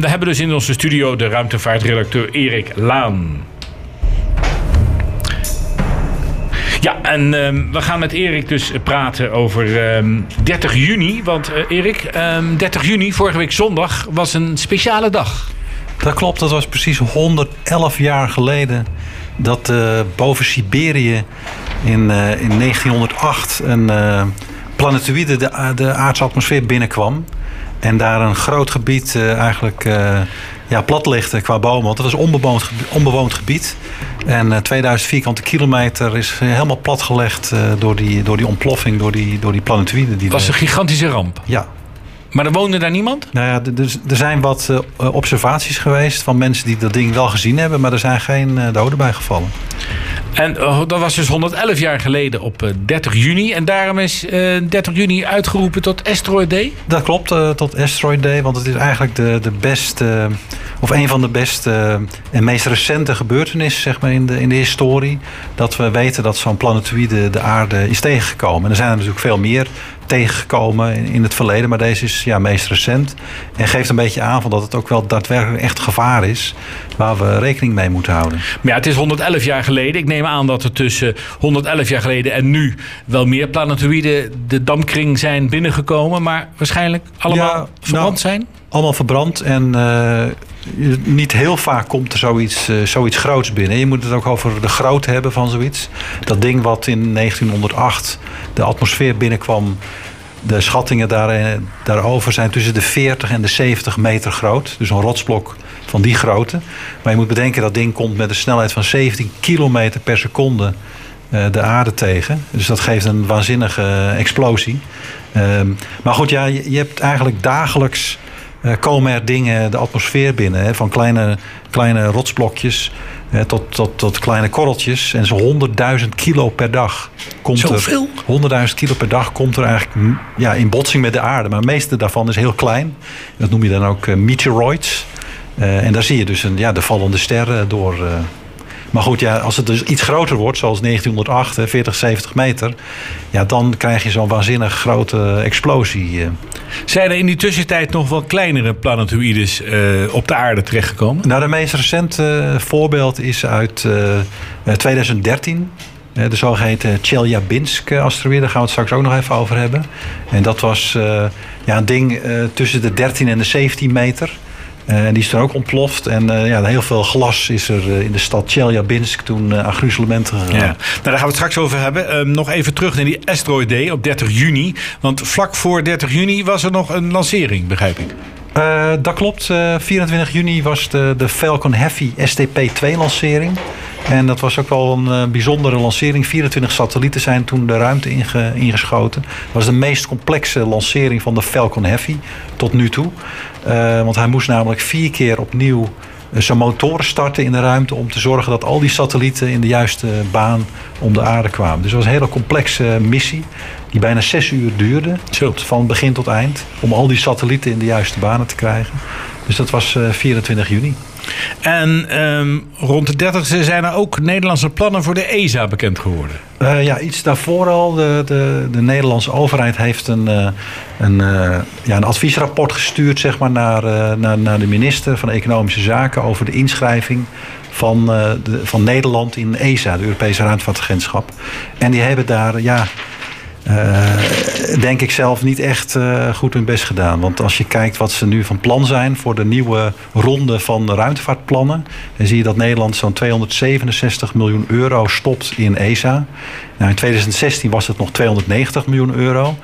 We hebben dus in onze studio de ruimtevaartredacteur Erik Laan. Ja, en ehm, we gaan met Erik dus praten over ehm, 30 juni. Want eh, Erik, ehm, 30 juni, vorige week zondag, was een speciale dag. Dat klopt, dat was precies 111 jaar geleden dat eh, boven Siberië in, eh, in 1908 een planetoïde de, de aardse atmosfeer binnenkwam. En daar een groot gebied eh, eigenlijk eh, ja, plat ligde qua bomen. Want het was onbewoond, onbewoond gebied. En eh, 2000 vierkante kilometer is eh, helemaal platgelegd eh, door, die, door die ontploffing, door die, door die planetoïde. Die Het was een gigantische ramp. ja, Maar er woonde daar niemand? nou ja, dus er zijn wat eh, observaties geweest van mensen die dat ding wel gezien hebben, maar er zijn geen eh, doden bijgevallen. En eh, dat was dus 111 jaar geleden op eh, 30 juni. En daarom is eh, 30 juni uitgeroepen tot Asteroid Day. Dat klopt, tot Asteroid Day, want het is eigenlijk de, de beste, of een van de beste en meest recente gebeurtenissen zeg maar, in, de, in de historie. Dat we weten dat zo'n planetoïde de aarde is tegengekomen. En er zijn er natuurlijk veel meer tegengekomen in, het verleden, maar deze is ja, meest recent. En geeft een beetje aan van dat het ook wel daadwerkelijk echt gevaar is waar we rekening mee moeten houden. Maar ja, het is 111 jaar geleden. Ik neem aan dat er tussen 111 jaar geleden en nu wel meer planetoïden de dampkring zijn binnengekomen. Maar waarschijnlijk allemaal Ja, verbrand nou, zijn. allemaal verbrand. En eh, niet heel vaak komt er zoiets, eh, zoiets groots binnen. Je moet het ook over de grootte hebben van zoiets. Dat ding wat in 1908 de atmosfeer binnenkwam. De schattingen daar, eh, daarover zijn tussen de 40 en de 70 meter groot. Dus een rotsblok van die grootte. Maar je moet bedenken dat ding komt met een snelheid van 17 kilometer per seconde eh, de aarde tegen. Dus dat geeft een waanzinnige explosie. Ehm, maar goed, ja, je, hebt eigenlijk dagelijks komen er dingen de atmosfeer binnen. Hè, van kleine, kleine rotsblokjes eh, tot, tot, tot kleine korreltjes. En zo'n 100.000 kilo per dag komt Zoveel? er. 100.000 kilo per dag komt er eigenlijk ja, in botsing met de aarde. Maar het meeste daarvan is heel klein. Dat noem je dan ook eh, meteoroids. Eh, en daar zie je dus een, ja, de vallende sterren door. eh. Maar goed, ja, als het dus iets groter wordt, zoals 1908, hè, 40, 70 meter, ja, dan krijg je zo'n waanzinnig grote explosie. eh. Zijn er in die tussentijd nog wel kleinere planetoïdes eh, op de aarde terechtgekomen? Nou, de meest recente eh, voorbeeld is uit eh, eh, 2013. Eh, de zogeheten Chelyabinsk-asteroïde. Daar gaan we het straks ook nog even over hebben. En dat was ja, een ding tussen de 13 en de 17 meter. Eh, en die is toen ook ontploft. En eh, ja, heel veel glas is er eh, in de stad Chelyabinsk toen aan gruzelementen gegaan. Ja. Nou, daar gaan we het straks over hebben. Ehm, nog even terug naar die Asteroid Day op 30 juni. Want vlak voor 30 juni was er nog een lancering, begrijp ik. Dat klopt. Eh, 24 juni was de, de Falcon Heavy STP-2-lancering. En dat was ook wel een eh, bijzondere lancering. 24 satellieten zijn toen de ruimte inge- ingeschoten. Dat was de meest complexe lancering van de Falcon Heavy tot nu toe. Eh, want hij moest namelijk vier keer opnieuw eh, zijn motoren starten in de ruimte... om te zorgen dat al die satellieten in de juiste baan om de aarde kwamen. Dus het was een hele complexe missie die bijna zes uur duurde. Van begin tot eind. Om al die satellieten in de juiste banen te krijgen. Dus dat was eh, 24 juni. En ehm, rond de 30e zijn er ook Nederlandse plannen voor de ESA bekend geworden. Eh, ja, iets daarvoor al. De, de, de Nederlandse overheid heeft een, eh, een, eh, ja, een adviesrapport gestuurd zeg maar, naar, naar, naar de minister van Economische Zaken over de inschrijving van, van Nederland in ESA, de Europese Ruimtevaartagentschap. En die hebben daar, ja, denk ik zelf niet echt eh, goed hun best gedaan. Want als je kijkt wat ze nu van plan zijn voor de nieuwe ronde van ruimtevaartplannen, dan zie je dat Nederland zo'n 267 miljoen euro stopt in ESA. Nou, in 2016 was het nog 290 miljoen euro.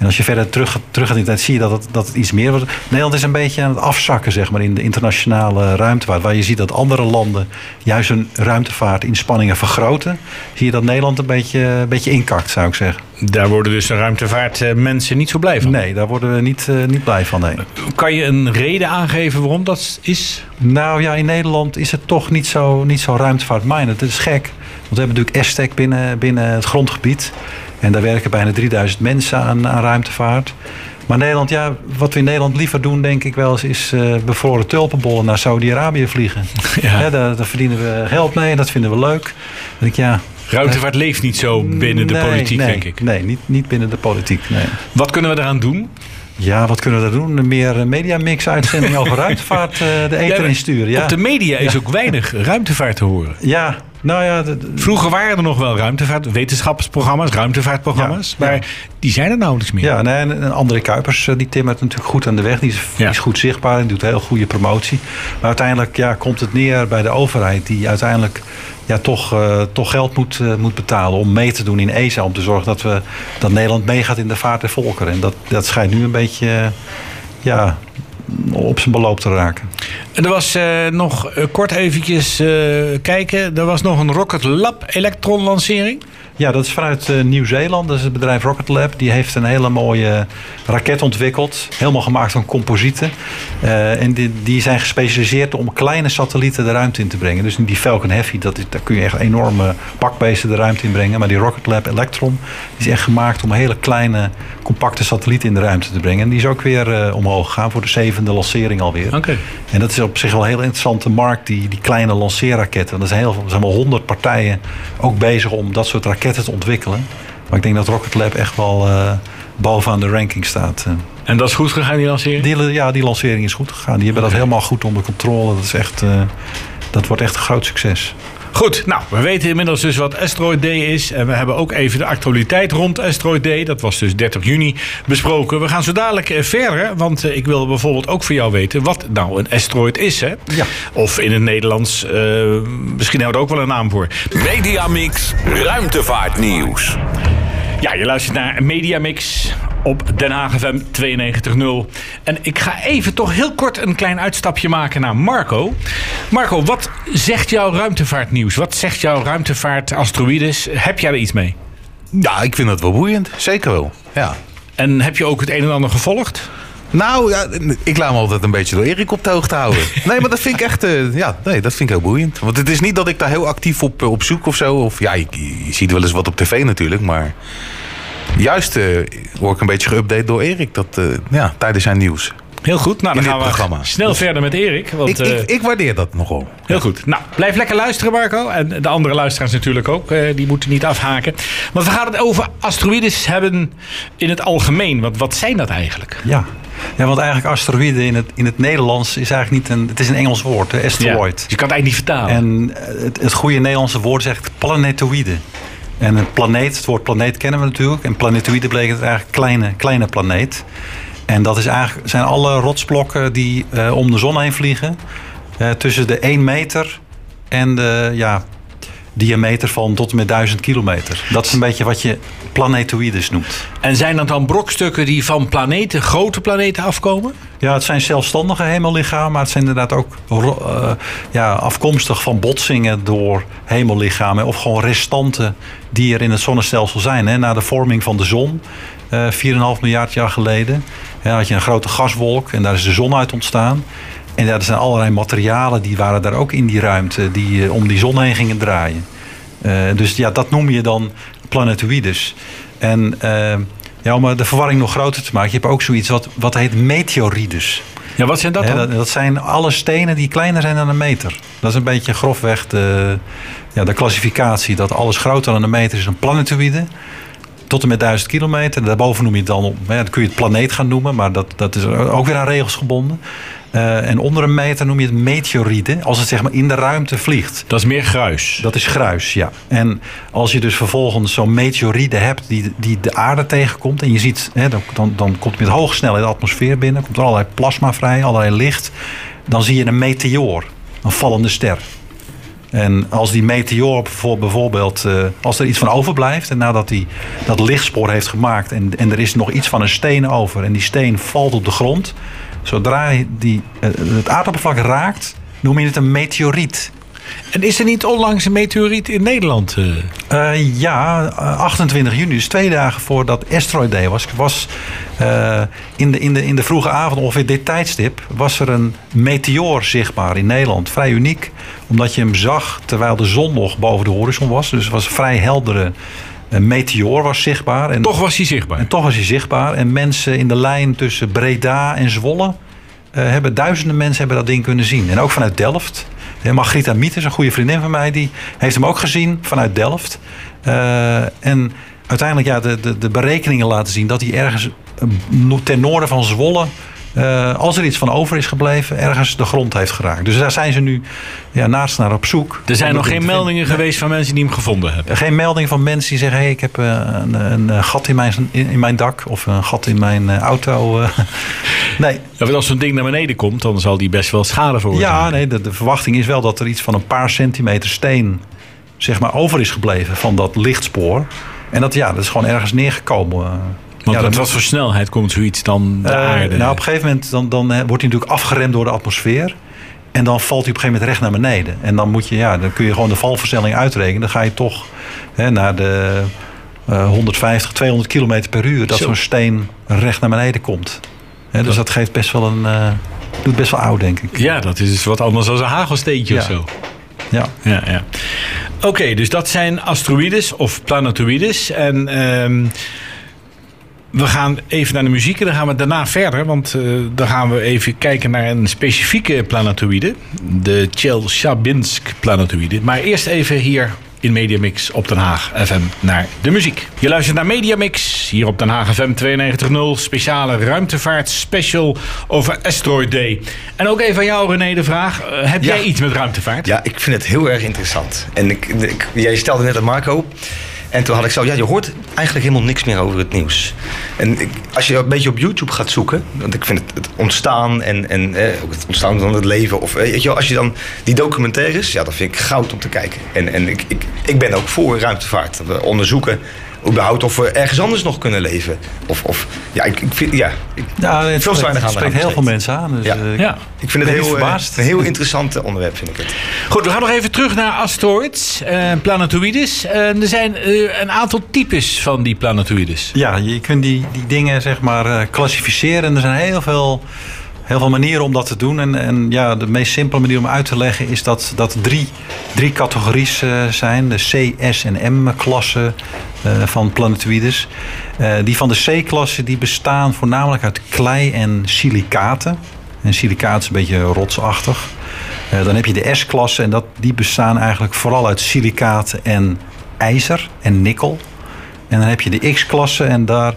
En als je verder terug, terug gaat in de tijd, zie je dat het, dat het iets meer wordt. Nederland is een beetje aan het afzakken zeg maar, in de internationale ruimtevaart. Waar je ziet dat andere landen juist hun ruimtevaartinspanningen vergroten. Zie je dat Nederland een beetje, een beetje inkakt, zou ik zeggen. Daar worden dus de ruimtevaartmensen niet zo blij van. Nee, daar worden we niet, eh, niet blij van. Nee. Kan je een reden aangeven waarom dat is? Nou ja, in Nederland is het toch niet zo, niet zo ruimtevaart-minded. Het is gek. Want we hebben natuurlijk ESTEC binnen, binnen het grondgebied. En daar werken bijna 3000 mensen aan, aan ruimtevaart. Maar Nederland, ja, wat we in Nederland liever doen, denk ik wel eens, is eh, bevroren tulpenbollen naar Saudi-Arabië vliegen. Ja. Daar, daar verdienen we geld mee en dat vinden we leuk. Denk ik, ja, Ruimtevaart leeft niet zo binnen de nee, politiek, nee, denk ik. Nee, niet, niet binnen de politiek. Nee. Wat kunnen we eraan doen? Ja, wat kunnen we daar doen? Meer mediamix-uitzending over ruimtevaart de eten insturen. Ja. Op de media is ook weinig ruimtevaart te horen. Ja, nou ja, Vroeger waren er nog wel ruimtevaart, wetenschapsprogramma's, ruimtevaartprogramma's. maar die zijn er nauwelijks meer. Ja, nee, en André Kuipers die timmert natuurlijk goed aan de weg. Die is, is, goed zichtbaar en doet heel goede promotie. Maar uiteindelijk ja, komt het neer bij de overheid die uiteindelijk ja, toch, uh, toch geld moet, uh, moet betalen om mee te doen in ESA. Om te zorgen dat, we, dat Nederland meegaat in de vaart der volkeren. En dat, dat schijnt nu een beetje uh, ja, op zijn beloop te raken. En er was nog kort eventjes kijken. Er was nog een Rocket Lab elektronlancering. Ja, dat is vanuit uh, Nieuw-Zeeland. Dat is het bedrijf Rocket Lab. Die heeft een hele mooie raket ontwikkeld. Helemaal gemaakt van composieten. Uh, en die, die zijn gespecialiseerd om kleine satellieten de ruimte in te brengen. Dus die Falcon Heavy, dat is, daar kun je echt enorme bakbeesten de ruimte in brengen. Maar die Rocket Lab Electron die is echt gemaakt om hele kleine, compacte satellieten in de ruimte te brengen. En die is ook weer uh, omhoog gegaan voor de zevende lancering alweer. Okay. En dat is op zich wel een heel interessante markt, die, die kleine lanceerraketten. Er zijn, heel, er zijn wel honderd partijen ook bezig om dat soort raketten te ontwikkelen. Maar ik denk dat Rocket Lab echt wel uh, bovenaan de ranking staat. En dat is goed gegaan, die lancering? Die, ja, die lancering is goed gegaan. Die hebben okay. dat helemaal goed onder controle. Dat, is echt, uh, dat wordt echt een groot succes. Goed, nou, we weten inmiddels dus wat Asteroid Day is. En we hebben ook even de actualiteit rond Asteroid Day. Dat was dus 30 juni besproken. We gaan zo dadelijk verder, want ik wil bijvoorbeeld ook voor jou weten wat nou een asteroid is. Hè? Ja. Of in het Nederlands, uh, misschien hebben we er ook wel een naam voor. Mediamix Ruimtevaartnieuws. Ja, je luistert naar Mediamix op Den Haag FM 92.0. En ik ga even toch heel kort een klein uitstapje maken naar Marco. Marco, wat zegt jouw ruimtevaartnieuws? Wat zegt jouw ruimtevaart asteroïdes? Heb jij er iets mee? Ja, ik vind dat wel boeiend. Zeker wel. Ja. En heb je ook het een en ander gevolgd? Nou, ja, ik laat me altijd een beetje door Erik op de hoogte houden. Nee, maar dat vind ik echt, uh, ja, nee, dat vind ik heel boeiend. Want het is niet dat ik daar heel actief op, op zoek of zo. Of ja, je, je ziet wel eens wat op tv natuurlijk, maar juist uh, word ik een beetje geüpdate door Erik dat, uh, ja, tijdens zijn nieuws. Heel goed, nou dan gaan we programma. snel dus verder met Erik. Want, ik, ik, ik, waardeer dat nogal. Heel ja. goed. Nou, blijf lekker luisteren Marco. En de andere luisteraars natuurlijk ook. Die moeten niet afhaken. Want we gaan het over asteroïdes hebben in het algemeen. Want wat zijn dat eigenlijk? Ja, ja, want eigenlijk asteroïde in het, in het Nederlands is eigenlijk niet een... Het is een Engels woord, hè, asteroid. Ja, dus je kan het eigenlijk niet vertalen. En het, het goede Nederlandse woord is eigenlijk planetoïde. En een planeet, het woord planeet kennen we natuurlijk. En planetoïde betekent eigenlijk kleine, kleine planeet. En dat is eigenlijk, zijn alle rotsblokken die uh, om de zon heen vliegen. Uh, tussen de 1 meter en de ja, diameter van tot en met 1000 kilometer. Dat is een beetje wat je planetoïdes noemt. En zijn dat dan brokstukken die van planeten, grote planeten afkomen? Ja, het zijn zelfstandige hemellichamen, maar het zijn inderdaad ook uh, ja, afkomstig van botsingen door hemellichamen. Of gewoon restanten die er in het zonnestelsel zijn. Hè. Na de vorming van de zon, uh, 4,5 miljard jaar geleden, had je een grote gaswolk en daar is de zon uit ontstaan. En ja, er zijn allerlei materialen die waren daar ook in die ruimte die uh, om die zon heen gingen draaien. Uh, dus ja, dat noem je dan planetoïdes. En uh, ja, om de verwarring nog groter te maken, je hebt ook zoiets wat, wat heet meteorides. Ja, wat zijn dat dan? Dat, zijn alle stenen die kleiner zijn dan een meter. Dat is een beetje grofweg de, ja, de klassificatie. Dat alles groter dan een meter is een planetoïde. Tot en met 1000 kilometer. Daarboven noem je het dan, ja, dan kun je het planeet gaan noemen, maar dat, dat is ook weer aan regels gebonden. Uh, en onder een meter noem je het meteorieten, als het zeg maar in de ruimte vliegt. Dat is meer gruis. Dat is gruis, ja. En als je dus vervolgens zo'n meteoriete hebt die, die de aarde tegenkomt... en je ziet, hè, dan, dan, dan komt met hoge snelheid de atmosfeer binnen... komt er allerlei plasma vrij, allerlei licht... dan zie je een meteoor, een vallende ster. En als die meteoor bijvoorbeeld, uh, als er iets van overblijft... en nadat hij dat lichtspoor heeft gemaakt... En, en er is nog iets van een steen over en die steen valt op de grond... Zodra die, het aardoppervlak raakt, noem je het een meteoriet. En is er niet onlangs een meteoriet in Nederland? Uh? Uh, ja, 28 juni, dus twee dagen voordat Asteroid Day was. was uh, in, de, in, de, in de vroege avond, ongeveer dit tijdstip, was er een meteoor zichtbaar in Nederland. Vrij uniek, omdat je hem zag terwijl de zon nog boven de horizon was. Dus het was een vrij heldere een meteoor was zichtbaar. En toch was hij zichtbaar. En toch was hij zichtbaar. En mensen in de lijn tussen Breda en Zwolle uh, hebben duizenden mensen hebben dat ding kunnen zien. En ook vanuit Delft. Margrieta Mietes, een goede vriendin van mij, die heeft hem ook gezien vanuit Delft. Uh, en uiteindelijk ja, de, de, de, berekeningen laten zien dat hij ergens eh, ten noorden van Zwolle. Eh, als er iets van over is gebleven, ergens de grond heeft geraakt. Dus daar zijn ze nu ja, naast naar op zoek. Er zijn nog geen meldingen geweest van mensen die hem gevonden hebben. Geen melding van mensen die zeggen: hey, ik heb eh, een, een, gat in mijn, in, in mijn dak of een gat in mijn eh, auto. nee. Ja, want als zo'n ding naar beneden komt, dan zal die best wel schade veroorzaken. Ja, nee, de, de verwachting is wel dat er iets van een paar centimeter steen zeg maar, over is gebleven van dat lichtspoor. En dat, ja, dat is gewoon ergens neergekomen. Want ja, met dat- wat voor snelheid komt zoiets dan de Eh, aarde? nou, op een gegeven moment dan, dan wordt hij natuurlijk afgeremd door de atmosfeer. En dan valt hij op een gegeven moment recht naar beneden. En dan, moet je, ja, dan kun je gewoon de valversnelling uitrekenen. Dan ga je toch hè, naar de eh, 150, 200 kilometer per uur... dat Zo. zo'n steen recht naar beneden komt. Hè, dus dat geeft best wel een... eh, doet best wel oud, denk ik. Ja, dat is dus wat anders dan een hagelsteentje Ja. of zo. Ja. Ja, ja. Oké, dus dat zijn asteroïdes of planetoïdes. En ehm, we gaan even naar de muziek en dan gaan we daarna verder. Want eh, dan gaan we even kijken naar een specifieke planetoïde. De Chelyabinsk planetoïde. Maar eerst even hier in Mediamix op Den Haag FM naar de muziek. Je luistert naar Mediamix hier op Den Haag FM 92.0. Speciale ruimtevaart special over Asteroid Day. En ook even aan jou René de vraag. eh, heb Ja. jij iets met ruimtevaart? Ja, ik vind het heel erg interessant. En ik, ik, jij stelde net aan Marco. En toen had ik zo, ja, je hoort eigenlijk helemaal niks meer over het nieuws. En ik, als je een beetje op YouTube gaat zoeken, want ik vind het, het ontstaan en, en eh, het ontstaan van het leven, of weet je als je dan die documentaires, ja, dat vind ik goud om te kijken. En, en ik, ik, ik ben ook voor ruimtevaart. We onderzoeken überhaupt of we ergens anders nog kunnen leven. Of, of ja, ik, ik vind, ja, ik, Ja, het Veel spreekt, het heel veel mensen aan. Dus, Ja. eh, Ja. ik vind het heel, eh, verbaasd. een heel interessant eh, onderwerp, vind ik het. Goed, we gaan nog even terug naar asteroids, eh, planetoïdes. Er zijn eh, een aantal types van die planetoïdes. Ja, je kunt die, die dingen zeg maar eh, klassificeren. En er zijn heel veel, heel veel manieren om dat te doen. En, en ja, de meest simpele manier om uit te leggen is dat, dat drie, drie categories eh, zijn. De C, S en M-klasse eh, van planetoïdes. Eh, die van de C-klasse die bestaan voornamelijk uit klei en silicaten. En silicaat is een beetje rotsachtig. Dan heb je de S-klasse en dat, die bestaan eigenlijk vooral uit silicaten en ijzer en nikkel. En dan heb je de X-klasse en daar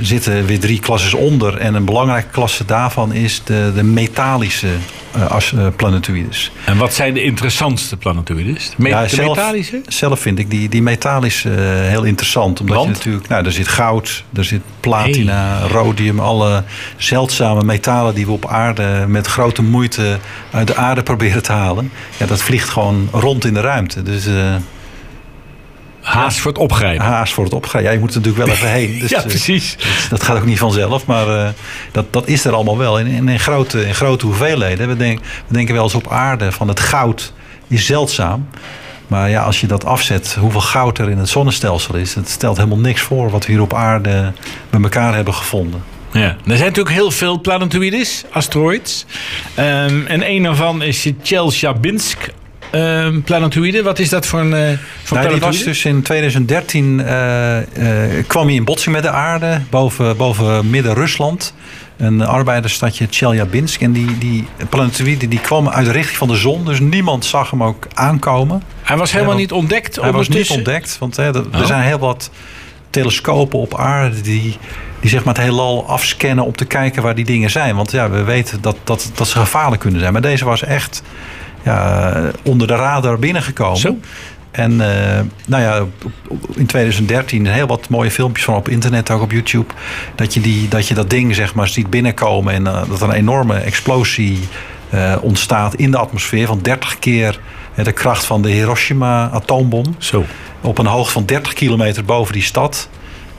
zitten weer drie klasses onder. En een belangrijke klasse daarvan is de, de metallische eh, as- eh, planetoïdes. En wat zijn de interessantste planetoïdes? De, me- Ja, de zelf- metallische? Zelf vind ik die, die metalische eh, heel interessant. Omdat Want? je natuurlijk, nou, er zit goud, er zit platina, rhodium, alle zeldzame metalen die we op aarde met grote moeite uit de aarde proberen te halen. Ja, dat vliegt gewoon rond in de ruimte. Dus Haast voor het opgrijpen. haast voor het opgaan. Ja, je moet er natuurlijk wel even heen. Dus, ja, eh, precies. dat, dat gaat ook niet vanzelf, maar eh, dat, dat is er allemaal wel. In, in, in grote, in grote hoeveelheden. We, denk, we denken wel eens op aarde van het goud is zeldzaam. Maar ja, als je dat afzet, hoeveel goud er in het zonnestelsel is, het stelt helemaal niks voor wat we hier op aarde bij elkaar hebben gevonden. Ja. Er zijn natuurlijk heel veel planetoïdes, asteroids. Ehm, en een daarvan is Chelyabinsk ehm planetoïde. Wat is dat voor een, eh voor Nou, die was dus in 2013 eh, eh, kwam hij in botsing met de aarde boven, boven Midden-Rusland. Een arbeidersstadje Chelyabinsk. En die, die planetoïde die kwam uit de richting van de zon. Dus niemand zag hem ook aankomen. Hij was helemaal Hij niet ontdekt Hij was niet ontdekt. Want hè, er, Oh. er zijn heel wat telescopen op aarde die, die zeg maar het heelal afscannen om te kijken waar die dingen zijn. Want ja, we weten dat, dat, dat ze gevaarlijk kunnen zijn. Maar deze was echt ja, onder de radar binnengekomen. Zo. En eh, nou ja, in 2013 heel wat mooie filmpjes van op internet, ook op YouTube. Dat je, die, dat, je dat ding zeg maar ziet binnenkomen en eh, dat er een enorme explosie eh, ontstaat in de atmosfeer van 30 keer de kracht van de Hiroshima atoombom. Zo. Op een hoogte van 30 kilometer boven die stad.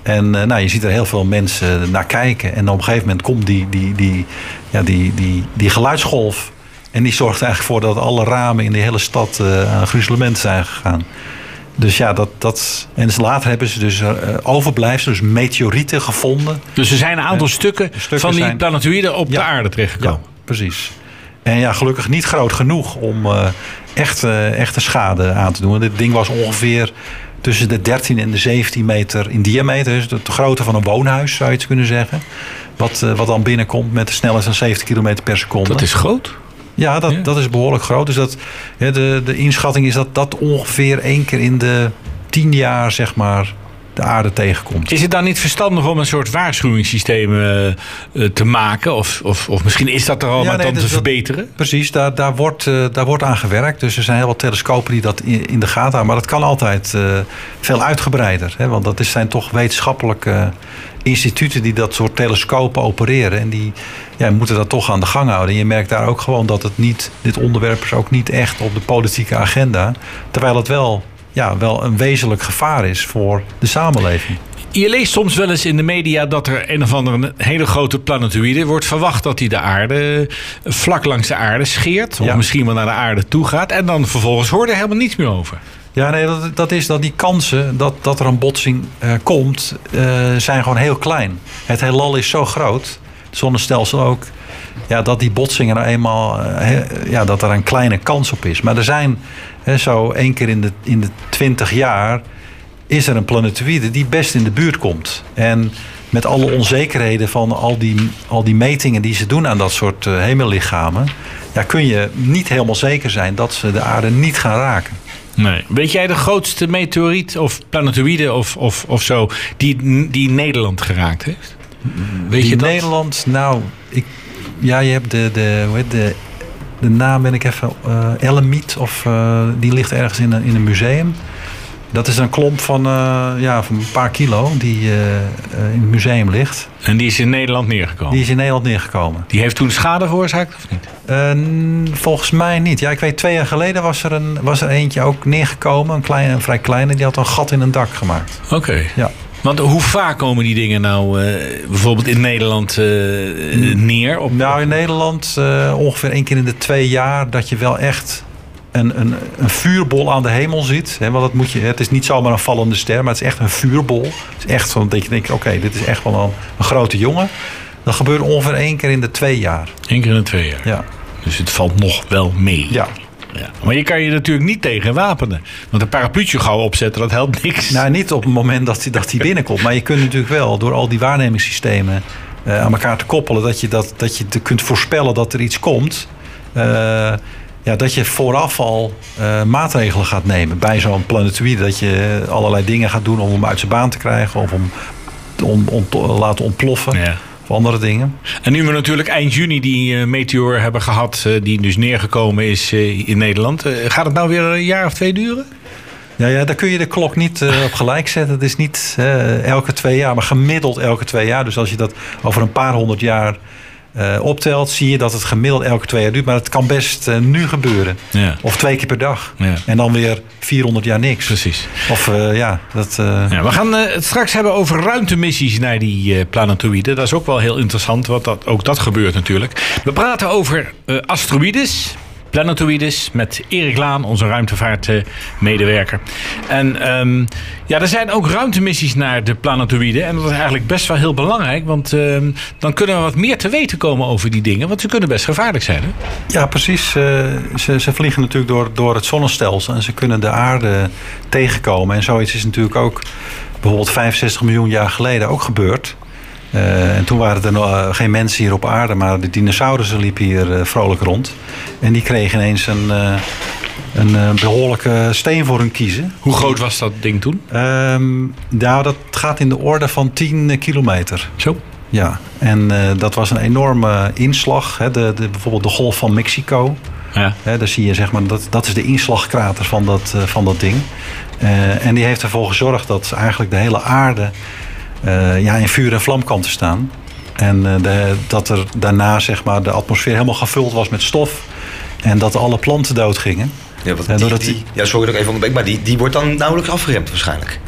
En nou, je ziet er heel veel mensen naar kijken. En op een gegeven moment komt die, die, die, ja, die, die, die geluidsgolf. En die zorgt eigenlijk voor dat alle ramen in de hele stad eh, aan gruzelement zijn gegaan. Dus ja, dat, dat. En dus later hebben ze dus eh, overblijfselen, dus meteorieten gevonden. Dus er zijn een aantal stukken, stukken van die zijn- planetoïden op de aarde terechtgekomen. Ja, precies. En ja, gelukkig niet groot genoeg om eh, echt, eh, echte schade aan te doen. Dit ding was ongeveer tussen de 13 en de 17 meter in diameter. Dus de, de grootte van een woonhuis, zou je het kunnen zeggen. Wat, wat dan binnenkomt met een snelheid van 70 km per seconde. Dat is groot. Ja, dat, Ja. dat is behoorlijk groot. Dus dat, ja, de, de inschatting is dat dat ongeveer één keer in de tien jaar, zeg maar, de aarde tegenkomt. Is het dan niet verstandig om een soort waarschuwingssysteem eh, eh, te maken? Of, of, of misschien is dat er al, Ja, maar nee, dan dus te dat- verbeteren? Precies, daar, daar, wordt, eh, daar wordt aan gewerkt. Dus er zijn heel wat telescopen die dat in, in de gaten houden. Maar dat kan altijd veel uitgebreider. Hè? Want dat is, zijn toch wetenschappelijke instituten die dat soort telescopen opereren. En die ja, moeten dat toch aan de gang houden. En je merkt daar ook gewoon dat het niet, dit onderwerp is ook niet echt op de politieke agenda. Terwijl het wel, ja, wel een wezenlijk gevaar is voor de samenleving. Je leest soms wel eens in de media dat er een of andere hele grote planetoïde wordt verwacht dat hij de aarde eh, vlak langs de aarde scheert. Of Ja. misschien wel naar de aarde toe gaat. En dan vervolgens hoort er helemaal niets meer over. Ja, nee, dat, dat is dat die kansen dat, dat er een botsing eh, komt, eh, zijn gewoon heel klein. Het heelal is zo groot, het zonnestelsel ook, ja, dat die botsingen nou eenmaal, eh, ja, dat er een kleine kans op is. Maar er zijn zo één keer in de, in de twintig jaar, is er een planetoïde die best in de buurt komt. En met alle onzekerheden van al die, al die metingen die ze doen aan dat soort hemellichamen, kun je niet helemaal zeker zijn dat ze de aarde niet gaan raken. Nee. Weet jij de grootste meteoriet of planetoïde of, of, of zo die, die Nederland geraakt heeft? Weet Die je dat? Nederland, nou, ik, ja, je hebt de, de, hoe heet de, de naam ben ik even, Elemiet, of eh, die ligt ergens in een, in een museum. Dat is een klomp van, eh, ja, van een paar kilo die eh, eh, in het museum ligt. En die is in Nederland neergekomen. Die Die, is in Nederland neergekomen. heeft toen schade veroorzaakt of niet? Volgens mij niet. Ja, ik weet, twee jaar geleden was er, een, was er eentje ook neergekomen, een, kleine, een vrij kleine, die had een gat in een dak gemaakt. Oké. Ja. Want hoe vaak komen die dingen nou bijvoorbeeld in Nederland neer? Op, Nou, in Nederland ongeveer één keer in de twee jaar dat je wel echt een, een, een vuurbol aan de hemel ziet. Hè, want dat moet je, het is niet zomaar een vallende ster, maar het is echt een vuurbol. Het is echt zo dat je denkt, oké, dit is echt wel een, een grote jongen. Dat gebeurt ongeveer één keer in de twee jaar. Eén keer in de twee jaar. Ja, Dus het valt nog wel mee. ja. Ja. Maar je kan je natuurlijk niet tegen wapenen. Want een parapluutje gauw opzetten, dat helpt niks. Nou, niet op het moment dat hij dat binnenkomt. Maar je kunt natuurlijk wel door al die waarnemingssystemen eh, aan elkaar te koppelen... dat je, dat, dat je te kunt voorspellen dat er iets komt. eh, ja, dat je vooraf al eh, maatregelen gaat nemen bij zo'n planetoïde. Dat je allerlei dingen gaat doen om hem uit zijn baan te krijgen... of om, om, om te laten ontploffen Ja. of andere dingen. En nu we natuurlijk eind juni die eh, meteor hebben gehad, eh, die dus neergekomen is eh, in Nederland. eh, gaat het nou weer een jaar of twee duren? Ja, ja, daar kun je de klok niet eh, op gelijk zetten. Het is niet eh, elke twee jaar, maar gemiddeld elke twee jaar. Dus als je dat over een paar honderd jaar eh, optelt, zie je dat het gemiddeld elke twee jaar duurt. Maar het kan best eh, nu gebeuren. Ja. Of twee keer per dag. Ja. En dan weer 400 jaar niks. Precies. Of eh, ja, dat. Ja, we gaan het straks hebben over ruimtemissies naar die planetoïden. Dat is ook wel heel interessant, want dat, ook dat gebeurt natuurlijk. We praten over asteroïdes, planetoïdes met Erik Laan, onze ruimtevaartmedewerker. en ehm, ja, er zijn ook ruimtemissies naar de planetoïden. En dat is eigenlijk best wel heel belangrijk, want ehm, dan kunnen we wat meer te weten komen over die dingen. Want ze kunnen best gevaarlijk zijn. Hè? Ja, precies. Eh, ze, ze vliegen natuurlijk door, door het zonnestelsel en ze kunnen de aarde tegenkomen. En zoiets is natuurlijk ook bijvoorbeeld 65 miljoen jaar geleden ook gebeurd. Eh, en toen waren er nog eh, geen mensen hier op aarde, maar de dinosaurussen liepen hier eh, vrolijk rond. En die kregen ineens een, een eh, behoorlijke steen voor hun kiezen. Hoe groot was dat ding toen? Ehm, nou, dat gaat in de orde van 10 kilometer. Zo. Ja, en dat was een enorme inslag. Hè. De, de, bijvoorbeeld de Golf van Mexico. Ja. Hè, daar zie je, zeg maar, dat, dat is de inslagkrater van dat, van dat ding. En die heeft ervoor gezorgd dat eigenlijk de hele aarde eh, ja, in vuur en vlam kwam te staan. En eh, de, dat er daarna zeg maar, de atmosfeer helemaal gevuld was met stof. En dat alle planten doodgingen. Ja, die, doordat die- die- ja, sorry dat ik even onderbreek, maar die, die wordt dan nauwelijks afgeremd waarschijnlijk.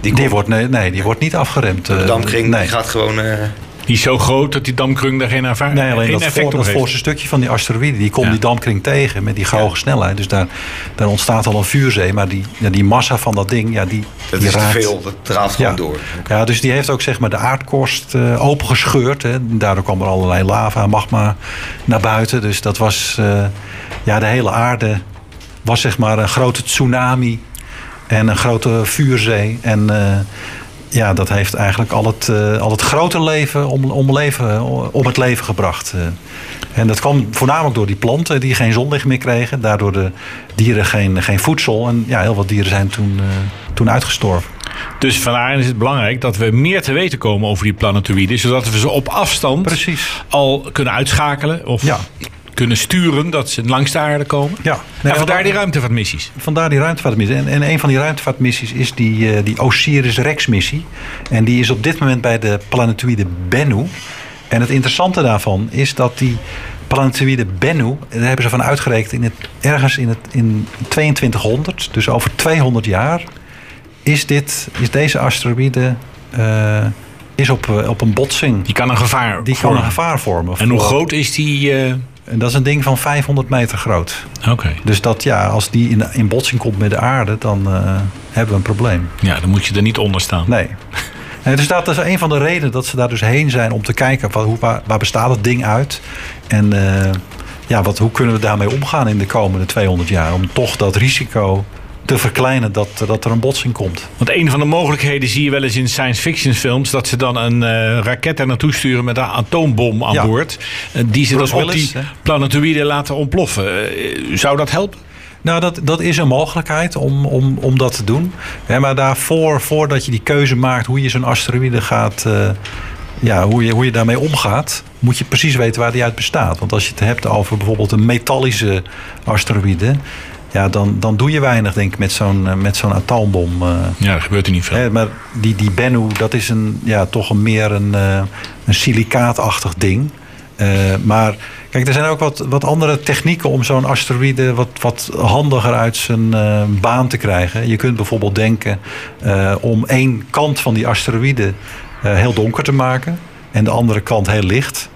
Die, Die wordt, nee, nee, die wordt niet afgeremd. de eh, damkring nee. gaat gewoon... Die is zo groot dat die damkring daar geen, ervaar- Nee, alleen geen dat, effect voor, op dat heeft. voorste stukje van die asteroïde, die komt Ja. die dampkring tegen met die hoge snelheid. Dus daar, daar ontstaat al een vuurzee. Maar die, ja, die massa van dat ding, ja, die, dat die is raakt. te veel, dat draait gewoon Ja. door. Ja, dus die heeft ook zeg maar de aardkorst eh opengescheurd. Hè. Daardoor kwam er allerlei lava, magma naar buiten. Dus dat was, eh, ja, de hele aarde was zeg maar een grote tsunami en een grote vuurzee. En eh, ja, dat heeft eigenlijk al het, eh, al het grote leven om, om, leven, om het leven gebracht. eh. En dat kwam voornamelijk door die planten die geen zonlicht meer kregen. Daardoor de dieren geen, geen voedsel. En ja, heel wat dieren zijn toen, uh, toen uitgestorven. Dus vandaar is het belangrijk dat we meer te weten komen over die planetoïden. Zodat we ze op afstand Precies. al kunnen uitschakelen. Of Ja. Kunnen sturen dat ze langs de aarde komen. Ja. en vandaar die ruimtevaartmissies. Vandaar die ruimtevaartmissie. En, en een van die ruimtevaartmissies is die, eh, die Osiris-Rex-missie. En die is op dit moment bij de planetoïde Bennu. En het interessante daarvan is dat die planetoïde Bennu... daar hebben ze van uitgerekend in het, ergens in, het, in 2200, dus over 200 jaar... is, dit, is deze asteroïde eh, is op, eh, op een botsing. Die kan een gevaar Die kan vormen. een gevaar vormen. En hoe groot is die? En dat is een ding van 500 meter groot. Oké. Dus dat ja, als die in, in botsing komt met de aarde, dan eh, hebben we een probleem. Ja, dan moet je er niet onder staan. Nee. Nee, dus dat is een van de redenen dat ze daar dus heen zijn om te kijken wat, hoe, waar, waar bestaat het ding uit. En eh, ja, wat, hoe kunnen we daarmee omgaan in de komende 200 jaar. Om toch dat risico te verkleinen dat, dat er een botsing komt. Want een van de mogelijkheden zie je wel eens in science fiction films... dat ze dan een eh, raket er naartoe sturen met een atoombom aan Ja. boord. eh, die ze dan op die planetoïden laten ontploffen. Eh, zou dat helpen? Nou, dat, dat is een mogelijkheid om, om, om dat te doen. Maar daarvoor, voordat je die keuze maakt hoe je zo'n asteroïde gaat. ja, hoe je, hoe je daarmee omgaat, moet je precies weten waar die uit bestaat. Want als je het hebt over bijvoorbeeld een metallische asteroïde. Ja, dan, dan doe je weinig, denk ik, met zo'n, eh, met zo'n atoombom. eh. Ja, dat gebeurt er niet veel. Hè, maar die, die Bennu, dat is een, ja, toch een meer een, eh, een silicaatachtig ding. Maar kijk, er zijn ook wat, wat andere technieken om zo'n asteroïde wat, wat handiger uit zijn baan te krijgen. Je kunt bijvoorbeeld denken om één kant van die asteroïde heel donker te maken en de andere kant heel licht.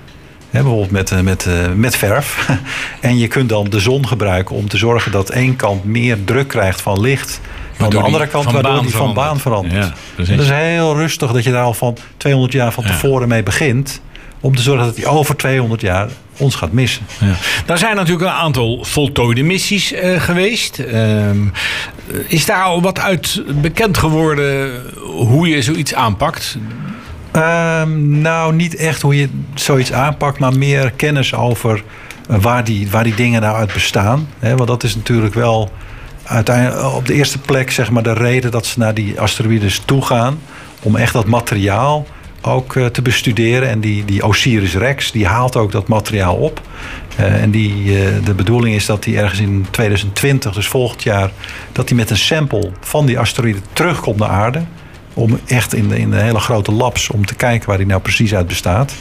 Bijvoorbeeld met, eh, met, eh, met verf. en je kunt dan de zon gebruiken om te zorgen dat één kant meer druk krijgt van licht dan de die andere kant, waardoor baan die van baan verandert. Ja, precies. Dat is heel rustig dat je daar al van 200 jaar van Ja. tevoren mee begint. Om te zorgen dat hij over 200 jaar ons gaat missen. Ja. Daar zijn natuurlijk een aantal voltooide missies eh, geweest. Ehm, is daar al wat uit bekend geworden hoe je zoiets aanpakt? Ehm, nou, niet echt hoe je zoiets aanpakt, maar meer kennis over eh, waar, die, waar die dingen nou uit bestaan. Want dat is natuurlijk wel uiteindelijk op de eerste plek zeg maar, de reden dat ze naar die asteroïdes toe gaan. Om echt dat materiaal ook eh, te bestuderen. En die, die Osiris Rex die haalt ook dat materiaal op. Eh, en die, eh, de bedoeling is dat die ergens in 2020, dus volgend jaar, dat hij met een sample van die asteroïde terugkomt naar aarde. Om echt in de, in de hele grote labs om te kijken waar die nou precies uit bestaat.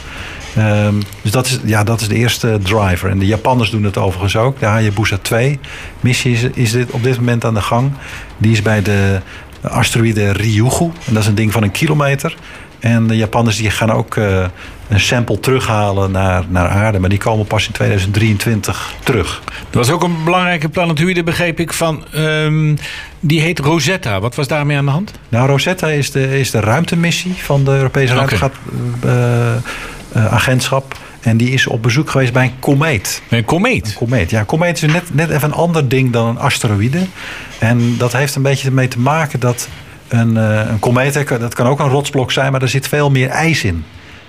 Ehm, dus dat is, ja, dat is de eerste driver. En de Japanners doen het overigens ook. De Hayabusa 2 missie is, is dit op dit moment aan de gang. Die is bij de asteroïde Ryugu. En dat is een ding van een kilometer. En de Japanners die gaan ook eh, een sample terughalen naar, naar aarde. Maar die komen pas in 2023 terug. Er was ook een belangrijke planetoïde, begreep ik, van. ehm, die heet Rosetta. Wat was daarmee aan de hand? Nou, Rosetta is de, is de ruimtemissie van de Europese Oké. ruimtevaartagentschap. en die is op bezoek geweest bij een komeet. Een komeet. Een komeet. Ja, een komeet is net, net even een ander ding dan een asteroïde. En dat heeft een beetje ermee te maken dat een, eh, een komeet, dat kan ook een rotsblok zijn, maar er zit veel meer ijs in.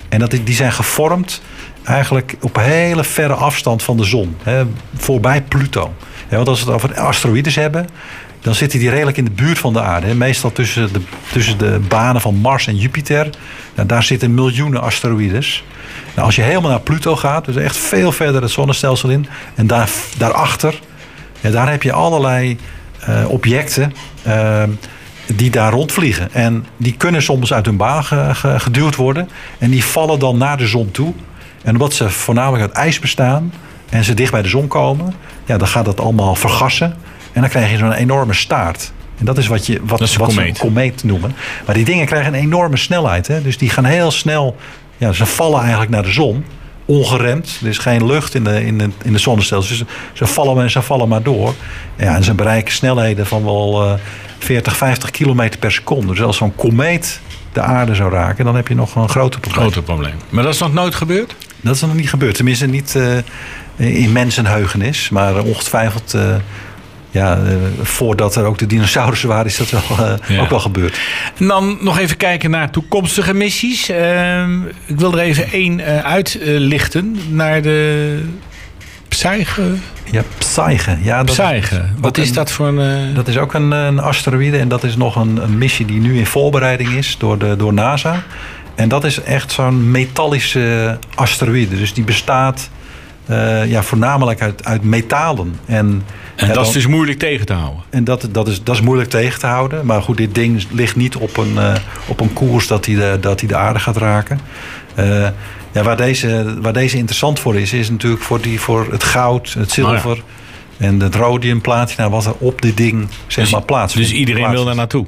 En dat, die zijn gevormd eigenlijk op hele verre afstand van de zon. Hè, voorbij Pluto. Want als we het over asteroïdes hebben, dan zitten die redelijk in de buurt van de aarde. Meestal tussen de, tussen de banen van Mars en Jupiter. Nou, daar zitten miljoenen asteroïdes. Nou, als je helemaal naar Pluto gaat, dus echt veel verder het zonnestelsel in. En daar, daarachter, ja, daar heb je allerlei eh, objecten eh, die daar rondvliegen. En die kunnen soms uit hun baan ge- ge- geduwd worden. En die vallen dan naar de zon toe. En omdat ze voornamelijk uit ijs bestaan en ze dicht bij de zon komen, ja, dan gaat dat allemaal vergassen. En dan krijg je zo'n enorme staart. En dat is wat, je, wat, een wat ze een komeet noemen. Maar die dingen krijgen een enorme snelheid. Hè? Dus die gaan heel snel. Ja, ze vallen eigenlijk naar de zon. Ongeremd. Er is geen lucht in de, in de, in de zonnestelsel. Dus ze, vallen en ze vallen maar door. Ja, en ze bereiken snelheden van wel eh 40, 50 kilometer per seconde. Dus als zo'n komeet de aarde zou raken, dan heb je nog een groter probleem. Grote probleem. Maar dat is nog nooit gebeurd? Dat is nog niet gebeurd. Tenminste, niet eh, in mensenheugenis. Maar ongetwijfeld eh, ja, eh, voordat er ook de dinosaurussen waren, is dat wel, eh, Ja. ook wel gebeurd. En dan nog even kijken naar toekomstige missies. Ehm, ik wil er even één eh, uitlichten. naar de Psyche. Ja, Psyche. Ja, dat, Psyche. Wat is een- dat voor een... Dat is ook een, een asteroïde en dat is nog een, een missie die nu in voorbereiding is door, de, door NASA. En dat is echt zo'n metallische asteroïde. Dus die bestaat eh, ja, voornamelijk uit, uit metalen. En, en ja, dat is dus moeilijk tegen te houden. En dat, dat, is, dat is moeilijk tegen te houden. Maar goed, dit ding ligt niet op een, eh, op een koers dat hij de, dat hij de aarde gaat raken. Eh, ja, waar, deze, waar deze interessant voor is, is natuurlijk voor, die, voor het goud, het zilver en het rhodium, platina, wat er op dit ding zeg Dus- maar plaats Dus iedereen wil daar naartoe.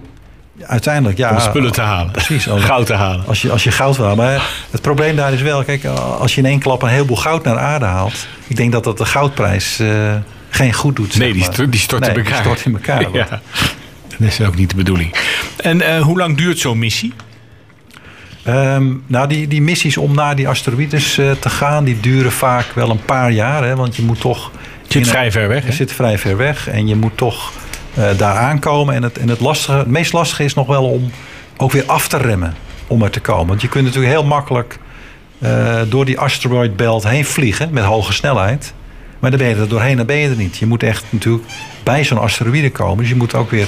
Uiteindelijk, ja. Om spullen te halen. Precies. Als, Goud te halen. als, je, als je goud wil halen. Maar het probleem daar is wel, kijk, als je in één klap een heleboel goud naar aarde haalt. Ik denk dat dat de goudprijs eh, geen goed doet. Nee, die, maar. die stort Nee, in die elkaar. stort in elkaar. Ja. Dat is ook niet de bedoeling. En eh, hoe lang duurt zo'n missie? Ehm, nou, die, die missies om naar die asteroïdes eh, te gaan, die duren vaak wel een paar jaar. Hè, want je moet toch. Zit in- vrij ver weg, Je zit vrij ver weg en je moet toch daar aankomen. En, het, en het, lastige, het meest lastige is nog wel om ook weer af te remmen om er te komen. Want je kunt natuurlijk heel makkelijk eh, door die asteroid belt heen vliegen met hoge snelheid. Maar dan ben je er doorheen, dan ben je er niet. Je moet echt natuurlijk bij zo'n asteroïde komen. Dus je moet ook weer.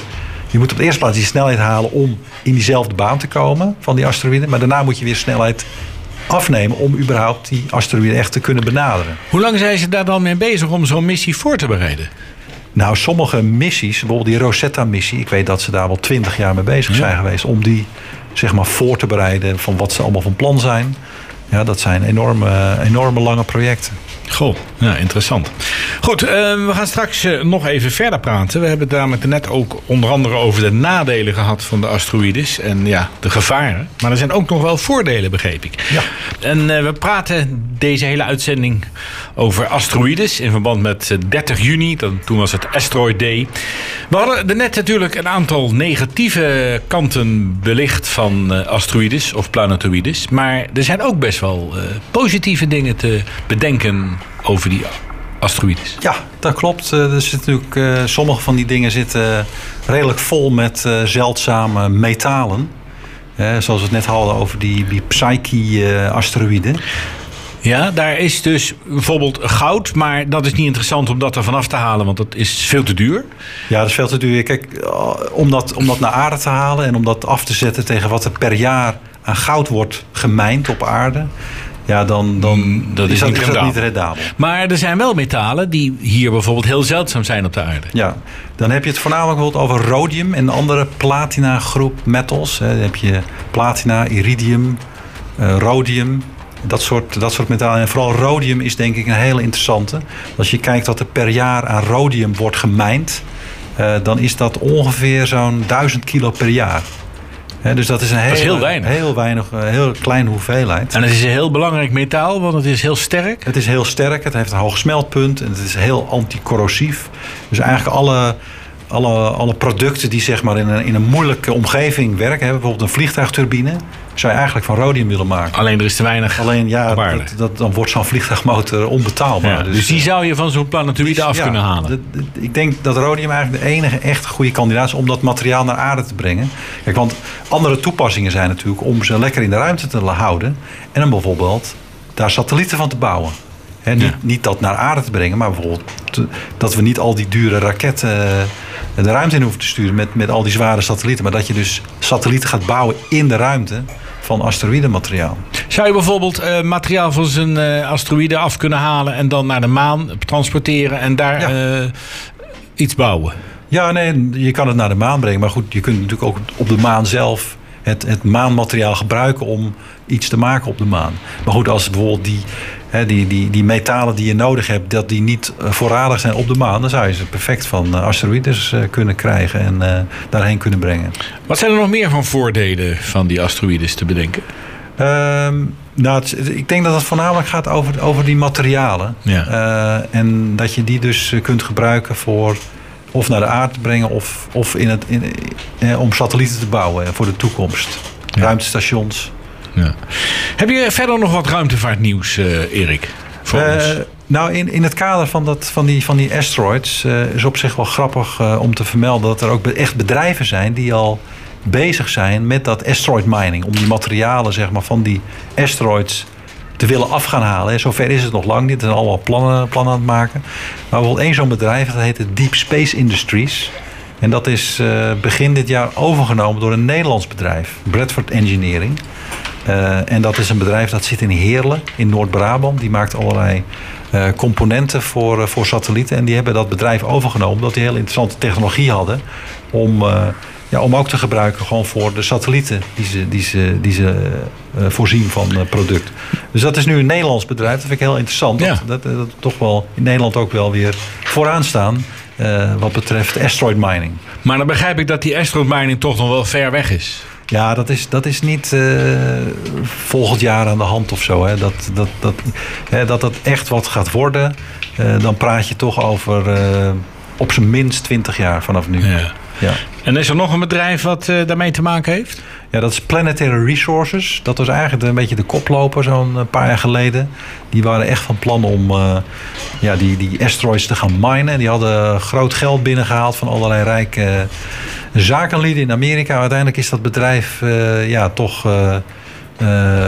Je moet op de eerste plaats die snelheid halen om in diezelfde baan te komen van die asteroïde. Maar daarna moet je weer snelheid afnemen om überhaupt die asteroïde echt te kunnen benaderen. Hoe lang zijn ze daar dan mee bezig om zo'n missie voor te bereiden? Nou, sommige missies, bijvoorbeeld die Rosetta-missie, ik weet dat ze daar wel twintig jaar mee bezig Ja. zijn geweest om die zeg maar voor te bereiden van wat ze allemaal van plan zijn. Ja, dat zijn enorme, enorme lange projecten. Goh, ja, interessant. Goed, eh, we gaan straks eh, nog even verder praten. We hebben het namelijk net ook onder andere over de nadelen gehad van de asteroïdes. En ja, de gevaren. Maar er zijn ook nog wel voordelen, begreep ik. Ja. En eh, we praten deze hele uitzending over asteroïdes. In verband met eh, 30 juni, dan, toen was het Asteroid Day. We hadden er net natuurlijk een aantal negatieve kanten belicht van eh, asteroïdes of planetoïdes. Maar er zijn ook best wel eh, positieve dingen te bedenken over die asteroïdes. Ja, dat klopt. Eh, Er zit natuurlijk, eh, sommige van die dingen zitten redelijk vol met eh, zeldzame metalen. Eh, zoals we het net hadden over die, die Psyche-asteroïde. Ja, daar is dus bijvoorbeeld goud, maar dat is niet interessant om dat er vanaf te halen, want dat is veel te duur. Ja, dat is veel te duur. Kijk, eh, om dat, om dat naar aarde te halen en om dat af te zetten tegen wat er per jaar aan goud wordt gemijnd op aarde. Ja, dan, dan Mm, dat is dat, niet is dat rendabel. niet rendabel. Maar er zijn wel metalen die hier bijvoorbeeld heel zeldzaam zijn op de aarde. Ja, dan heb je het voornamelijk bijvoorbeeld over rhodium en andere platina groep metals. Dan heb je platina, iridium, eh, rhodium, dat soort, dat soort metalen. En vooral rhodium is denk ik een hele interessante. Als je kijkt wat er per jaar aan rhodium wordt gemijnd, eh, dan is dat ongeveer zo'n 1000 kilo per jaar. Dus dat is een is hele- heel weinig. Heel weinig, eh, heel kleine hoeveelheid. En het is een heel belangrijk metaal, want het is heel sterk. Het is heel sterk, het heeft een hoog smeltpunt en het is heel anticorrosief. Dus eigenlijk alle, alle, alle producten die zeg maar in een, in een moeilijke omgeving werken, hè, bijvoorbeeld een vliegtuigturbine, zou je eigenlijk van rhodium willen maken. Alleen er is te weinig Alleen ja, dat, dat, dan wordt zo'n vliegtuigmotor onbetaalbaar. Ja, dus die zou je van zo'n planetoïde af ja, kunnen halen. dat- ik denk dat rhodium eigenlijk de enige echt goede kandidaat is om dat materiaal naar aarde te brengen. Kijk, want andere toepassingen zijn natuurlijk om ze lekker in de ruimte te houden. En dan bijvoorbeeld daar satellieten van te bouwen. Niet, Ja. niet dat naar aarde te brengen, maar bijvoorbeeld te- dat we niet al die dure raketten eh, de ruimte in hoeven te sturen met, met al die zware satellieten. Maar dat je dus satellieten gaat bouwen in de ruimte van asteroïdemateriaal. Zou je bijvoorbeeld eh, materiaal van zijn eh, asteroïde af kunnen halen en dan naar de maan transporteren en daar Ja. eh, iets bouwen? Ja, nee, je kan het naar de maan brengen. Maar goed, je kunt natuurlijk ook op de maan zelf het, het maanmateriaal gebruiken om iets te maken op de maan. Maar goed, als bijvoorbeeld die, hè, die, die, die metalen die je nodig hebt, dat die niet eh, voorradig zijn op de maan, dan zou je ze perfect van eh, asteroïdes eh, kunnen krijgen en daarheen kunnen brengen. Wat zijn er nog meer van voordelen van die asteroïdes te bedenken? Ehm, nou, het ik denk dat het voornamelijk gaat over, over die materialen. Ja. En dat je die dus kunt gebruiken voor of naar de aarde te brengen of, of in het, in, eh, om satellieten te bouwen voor de toekomst. Ruimtestations. Ja. Heb je verder nog wat ruimtevaartnieuws, eh Erik? voor Eh, ons? nou, in, in het kader van, dat, van, die, van die asteroids eh, is op zich wel grappig om te vermelden dat er ook echt bedrijven zijn die al bezig zijn met dat asteroid mining. Om die materialen zeg maar, van die asteroids te willen af gaan halen. Zover is het nog lang niet. Er zijn allemaal plannen, plannen aan het maken. Maar bijvoorbeeld één zo'n bedrijf, dat heet het Deep Space Industries. En dat is eh, begin dit jaar overgenomen door een Nederlands bedrijf, Bradford Engineering. Eh, en dat is een bedrijf dat zit in Heerlen, in Noord-Brabant. Die maakt allerlei eh, componenten voor, voor satellieten. En die hebben dat bedrijf overgenomen omdat die heel interessante technologie hadden. Om, ja, om ook te gebruiken gewoon voor de satellieten die ze, die ze, die ze eh, voorzien van eh, product. Dus dat is nu een Nederlands bedrijf. Dat vind ik heel interessant. Ja. Dat, dat, dat we toch wel in Nederland ook wel weer vooraan staan. eh, wat betreft asteroid mining. Maar dan begrijp ik dat die asteroid mining toch nog wel ver weg is. Ja, dat is, dat is niet eh, volgend jaar aan de hand of zo. Hè. Dat, dat, dat, hè, dat het echt wat gaat worden, eh, dan praat je toch over eh, op zijn minst 20 jaar vanaf nu. Ja. Ja. En is er nog een bedrijf wat eh, daarmee te maken heeft? Ja, dat is Planetary Resources. Dat was eigenlijk een beetje de koploper zo'n eh, paar jaar geleden. Die waren echt van plan om eh, ja, die, die asteroids te gaan minen. Die hadden groot geld binnengehaald van allerlei rijke zakenlieden in Amerika. Uiteindelijk is dat bedrijf ja, toch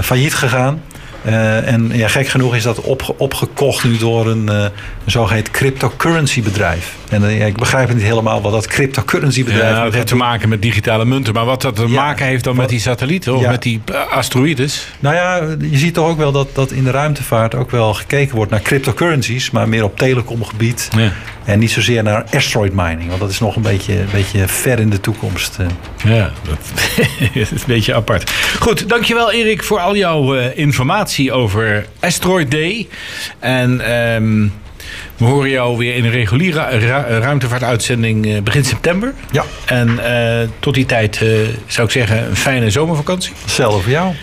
failliet gegaan. Eh, en ja, gek genoeg is dat opge- opgekocht nu door een, eh, een zogeheten cryptocurrency bedrijf. En eh, ik begrijp niet helemaal wat dat cryptocurrency bedrijf Ja, moet dat heeft te maken met digitale munten. Maar wat dat te Ja. maken heeft dan met die satellieten of Ja. met die asteroïdes? Nou ja, je ziet toch ook wel dat, dat in de ruimtevaart ook wel gekeken wordt naar cryptocurrencies, maar meer op telecomgebied. Ja. En niet zozeer naar asteroid mining, want dat is nog een beetje, een beetje ver in de toekomst. Ja, dat is een beetje apart. Goed, dankjewel Erik voor al jouw eh, over Asteroid Day. En ehm, we horen jou weer in een reguliere ru- ruimtevaartuitzending eh, begin september. Ja, En eh, tot die tijd eh, zou ik zeggen een fijne zomervakantie. hetzelfde voor jou.